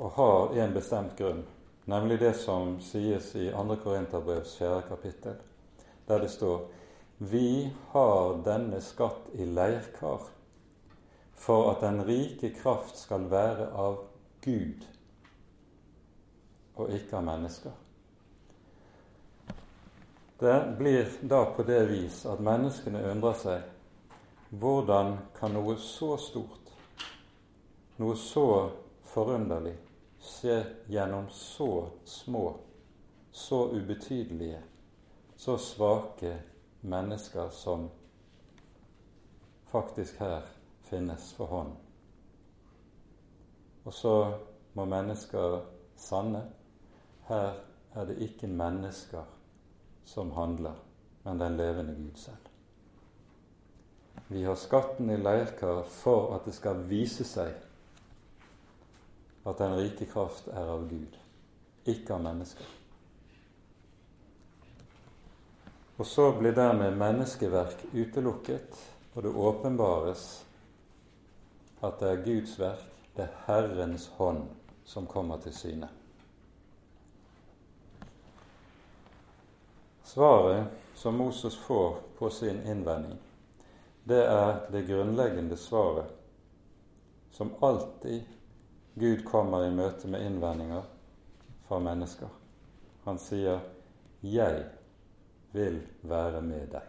og har en bestemt grunn, nemlig det som sies i 2. Korinterbrevs 4. kapittel, der det står vi har denne skatt i leirkar for at den rike kraft skal være av Gud og ikke av mennesker. Det blir da på det vis at menneskene undrer seg hvordan kan noe så stort, noe så forunderlig, skje gjennom så små, så ubetydelige, så svake mennesker som faktisk her finnes for hånd. Og så må mennesker sanne her er det ikke mennesker som handler, men den levende Gud selv. Vi har skatten i leirkar for at det skal vise seg at den rike kraft er av Gud, ikke av mennesker. Og så blir dermed menneskeverk utelukket, og det åpenbares at det er Guds verk, det er Herrens hånd, som kommer til syne. Svaret som Moses får på sin innvending, det er det grunnleggende svaret som alltid Gud kommer i møte med innvendinger fra mennesker. Han sier 'Jeg vil være med deg.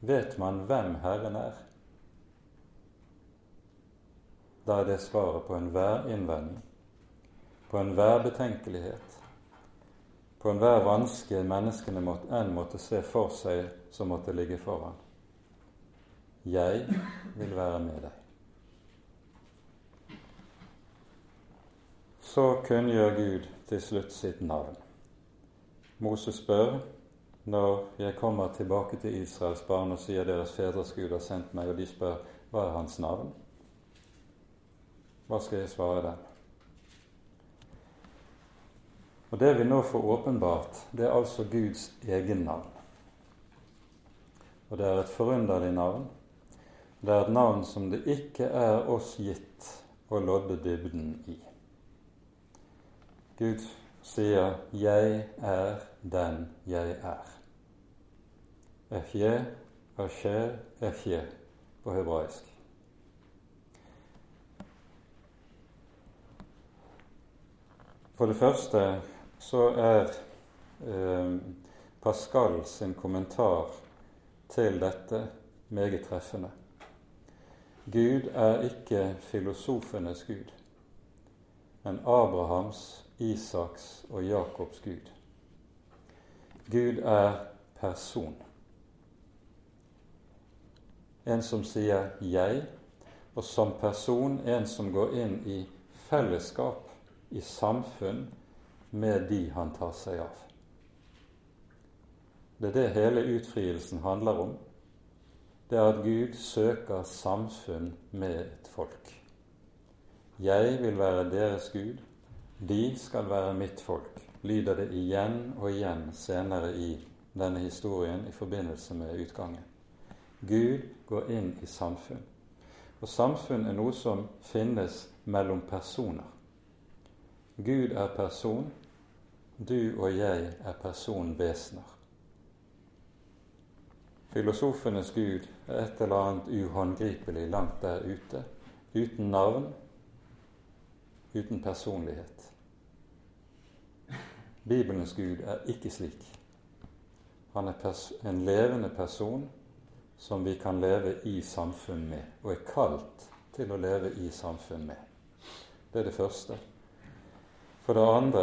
Vet man hvem Herren er? Da er det svaret på enhver innvending, på enhver betenkelighet, på enhver vanske menneskene måtte, enn måtte se for seg som måtte ligge foran. Jeg vil være med deg. Så kunngjør Gud til slutt sitt navn. Moses spør når jeg kommer tilbake til Israels barn og sier deres fedres Gud har sendt meg, og de spør hva er hans navn? Hva skal jeg svare dem? Og Det vi nå får åpenbart, det er altså Guds egen navn. Og det er et forunderlig navn. Det er et navn som det ikke er oss gitt å lodde dybden i. Gud sier 'Jeg er den jeg er'. Echje, asher, echje på hebraisk. For det første så er eh, Pascal sin kommentar til dette meget treffende. Gud er ikke filosofenes gud, men Abrahams Isaks og Jakobs Gud. Gud er person. En som sier 'jeg', og som person en som går inn i fellesskap, i samfunn, med de han tar seg av. Det er det hele utfrielsen handler om. Det er at Gud søker samfunn med et folk. Jeg vil være deres Gud, de skal være mitt folk, lyder det igjen og igjen senere i denne historien i forbindelse med utgangen. Gud går inn i samfunn. Og samfunn er noe som finnes mellom personer. Gud er person, du og jeg er personvesener. Filosofenes Gud er et eller annet uhåndgripelig langt der ute, uten navn, uten personlighet. Bibelens Gud er ikke slik. Han er en levende person som vi kan leve i samfunn med, og er kalt til å leve i samfunn med. Det er det første. For det andre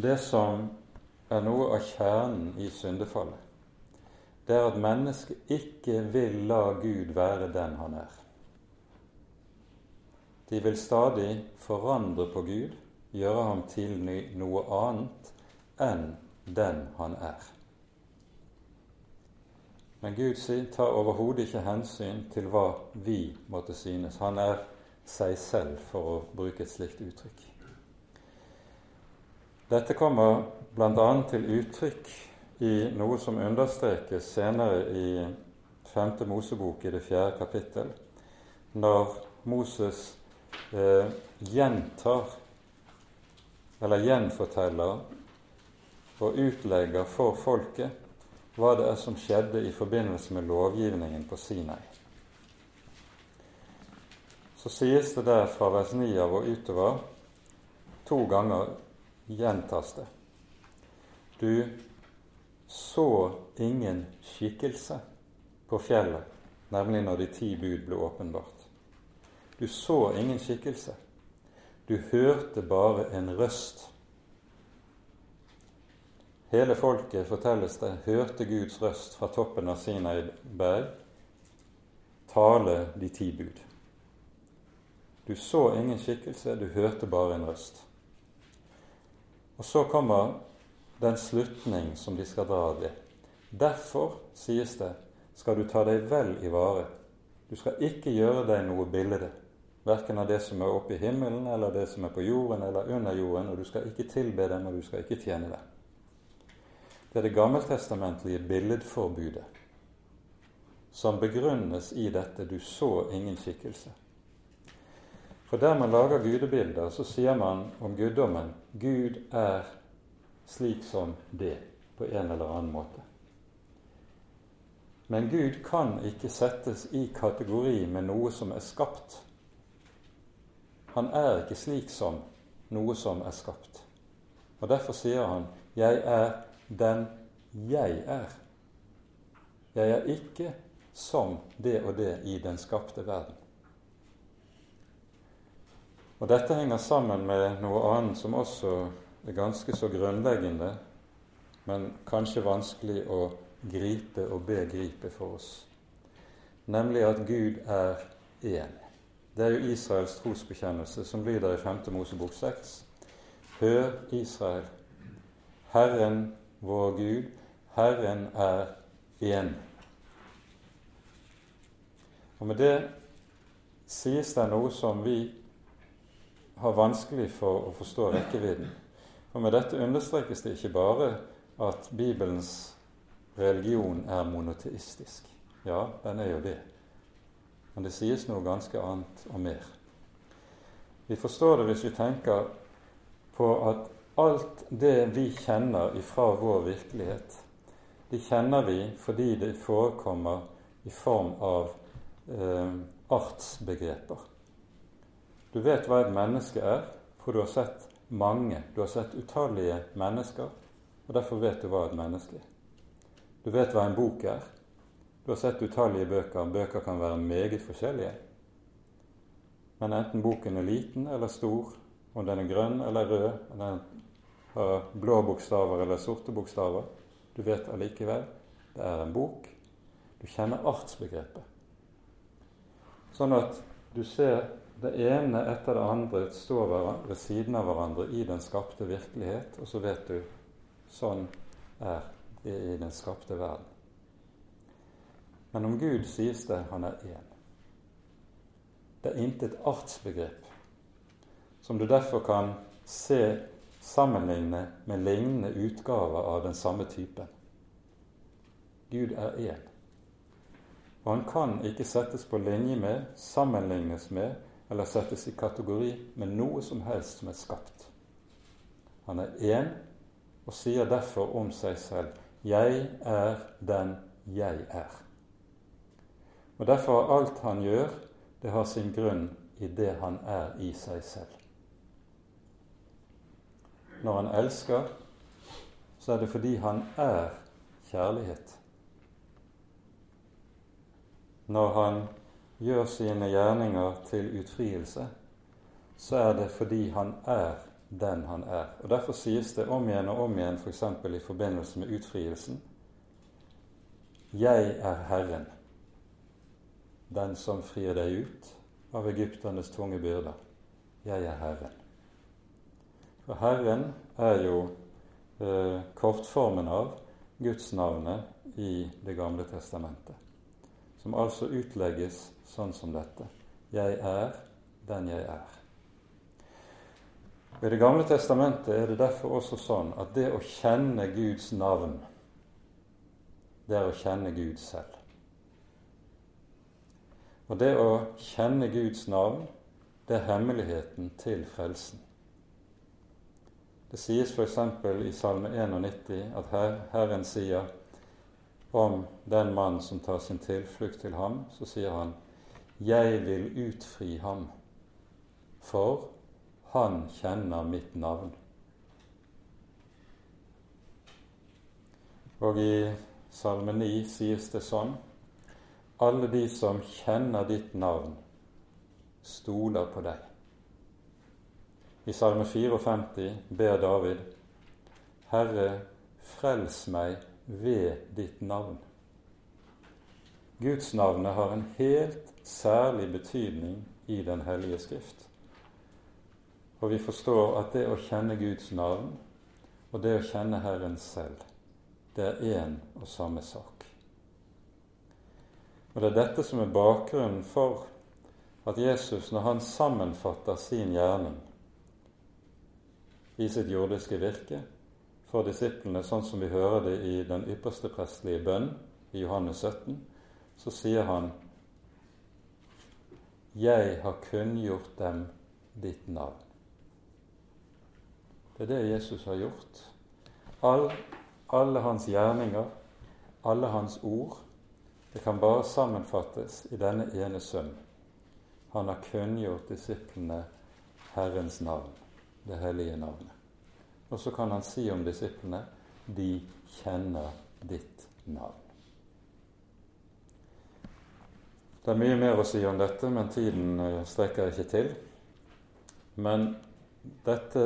det som er noe av kjernen i syndefallet, det er at mennesket ikke vil la Gud være den han er. De vil stadig forandre på Gud, gjøre ham til noe annet enn den han er. Men Gud tar overhodet ikke hensyn til hva vi måtte synes. Han er seg selv, for å bruke et slikt uttrykk. Dette kommer bl.a. til uttrykk i noe som understrekes senere i 5. Mosebok i det fjerde kapittel, når Moses eh, gjentar eller gjenforteller og utlegger for folket hva det er som skjedde i forbindelse med lovgivningen på Sinai. Så sies det der fra vers 9 av og utover to ganger gjentas det. Du så ingen skikkelse på fjellet, nemlig når de ti bud ble åpenbart. Du så ingen skikkelse. Du hørte bare en røst Hele folket, fortelles det, hørte Guds røst fra toppen av Sinai berg tale de ti bud. Du så ingen skikkelse, du hørte bare en røst. Og så kommer den slutning som de skal dra av det. Derfor, sies det, skal du ta deg vel i vare. Du skal ikke gjøre deg noe bilde, verken av det som er oppe i himmelen, eller det som er på jorden eller under jorden, og du skal ikke tilbe dem, og du skal ikke tjene dem. Det er det gammeltestamentlige billedforbudet som begrunnes i dette 'du så ingen skikkelse'. For der man lager gudebilder, så sier man om guddommen 'Gud er slik som det', på en eller annen måte. Men Gud kan ikke settes i kategori med noe som er skapt. Han er ikke slik som noe som er skapt. Og Derfor sier han 'Jeg er den jeg er. Jeg er ikke som det og det i den skapte verden. Og Dette henger sammen med noe annet som også er ganske så grunnleggende, men kanskje vanskelig å gripe og begripe for oss, nemlig at Gud er én. Det er jo Israels trosbekjennelse, som lyder i 5. Mosebok 6. Hør, Israel, Herren vår Gud, Herren er én. Og Med det sies det noe som vi har vanskelig for å forstå rekkevidden. Og med dette understrekes det ikke bare at Bibelens religion er monoteistisk. Ja, den er jo det. Men det sies noe ganske annet og mer. Vi forstår det hvis vi tenker på at alt det vi kjenner ifra vår virkelighet, det kjenner vi fordi det forekommer i form av eh, artsbegreper. Du vet hva et menneske er, for du har sett mange, du har sett utallige mennesker, og derfor vet du hva et menneske er. Du vet hva en bok er. Du har sett utallige bøker. Bøker kan være meget forskjellige. Men enten boken er liten eller stor, om den er grønn eller rød, om den har blå bokstaver eller sorte bokstaver. Du vet allikevel det er en bok. Du kjenner artsbegrepet. Sånn at du ser det ene etter det andre står ved siden av hverandre i den skapte virkelighet, og så vet du sånn er det i den skapte verden. Men om Gud sies det han er én. Det er intet artsbegrep som du derfor kan se sammenligne med lignende utgaver av den samme typen. Gud er én. Og han kan ikke settes på linje med, sammenlignes med eller settes i kategori med noe som helst som er skapt. Han er én og sier derfor om seg selv 'Jeg er den jeg er'. Og Derfor har alt han gjør, det har sin grunn i det han er i seg selv. Når han elsker, så er det fordi han er kjærlighet. Når han gjør sine gjerninger til utfrielse, så er det fordi han er den han er. Og Derfor sies det om igjen og om igjen, f.eks. For i forbindelse med utfrielsen, 'Jeg er Herren, den som frier deg ut av egypternes tunge byrder. Jeg er Herren.' For Herren er jo eh, kortformen av Gudsnavnet i Det gamle testamentet, som altså utlegges sånn som dette. Jeg er den jeg er. I Det gamle testamentet er det derfor også sånn at det å kjenne Guds navn, det er å kjenne Gud selv. Og det å kjenne Guds navn, det er hemmeligheten til frelsen. Det sies f.eks. i Salme 91 at her, Herren sier om den mann som tar sin tilflukt til ham, så sier han 'Jeg vil utfri ham, for han kjenner mitt navn'. Og i Salme 9 sies det sånn Alle de som kjenner ditt navn, stoler på deg. I Salme 54 ber David Herre, frels meg ved ditt navn. Gudsnavnet har en helt særlig betydning i Den hellige skrift. Og vi forstår at det å kjenne Guds navn og det å kjenne Herren selv, det er én og samme sak. Og Det er dette som er bakgrunnen for at Jesus, når han sammenfatter sin gjerning i sitt jordiske virke, for disiplene, sånn som vi hører det i den ypperste prestelige bønn i Johannes 17, så sier han Jeg har kunngjort dem ditt navn. Det er det Jesus har gjort. All, alle hans gjerninger, alle hans ord, det kan bare sammenfattes i denne ene sønn. Han har kunngjort disiplene Herrens navn, det hellige navnet. Og så kan han si om disiplene de kjenner ditt navn. Det er mye mer å si om dette, men tiden eh, strekker ikke til. Men dette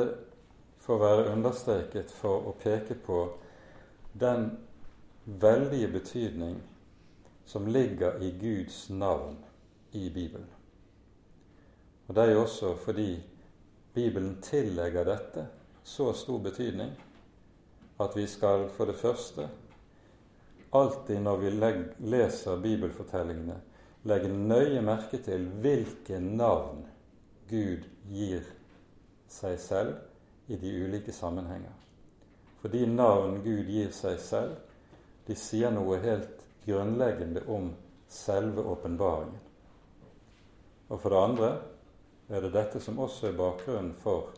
får være understreket for å peke på den veldige betydning som ligger i Guds navn i Bibelen. Og Det er jo også fordi Bibelen tillegger dette så stor betydning at vi skal for det første alltid når vi leser bibelfortellingene, legge nøye merke til hvilke navn Gud gir seg selv i de ulike sammenhenger. For de navn Gud gir seg selv, de sier noe helt grunnleggende om selve åpenbaringen. Og for det andre er det dette som også er bakgrunnen for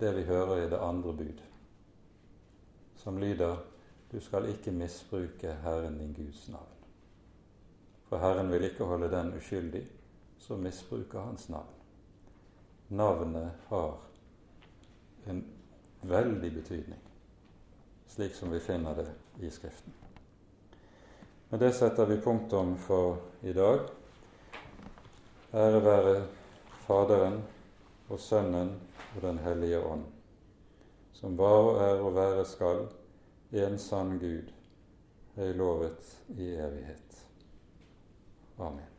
det vi hører i det andre bud, som lyder du skal ikke misbruke Herren din Guds navn. For Herren vil ikke holde den uskyldig som misbruker Hans navn. Navnet har en veldig betydning, slik som vi finner det i Skriften. Med det setter vi punktum for i dag. Ære være Faderen og Sønnen og Den hellige ånd, som var og er og være skal, en sann Gud, høylovet i evighet. Amen.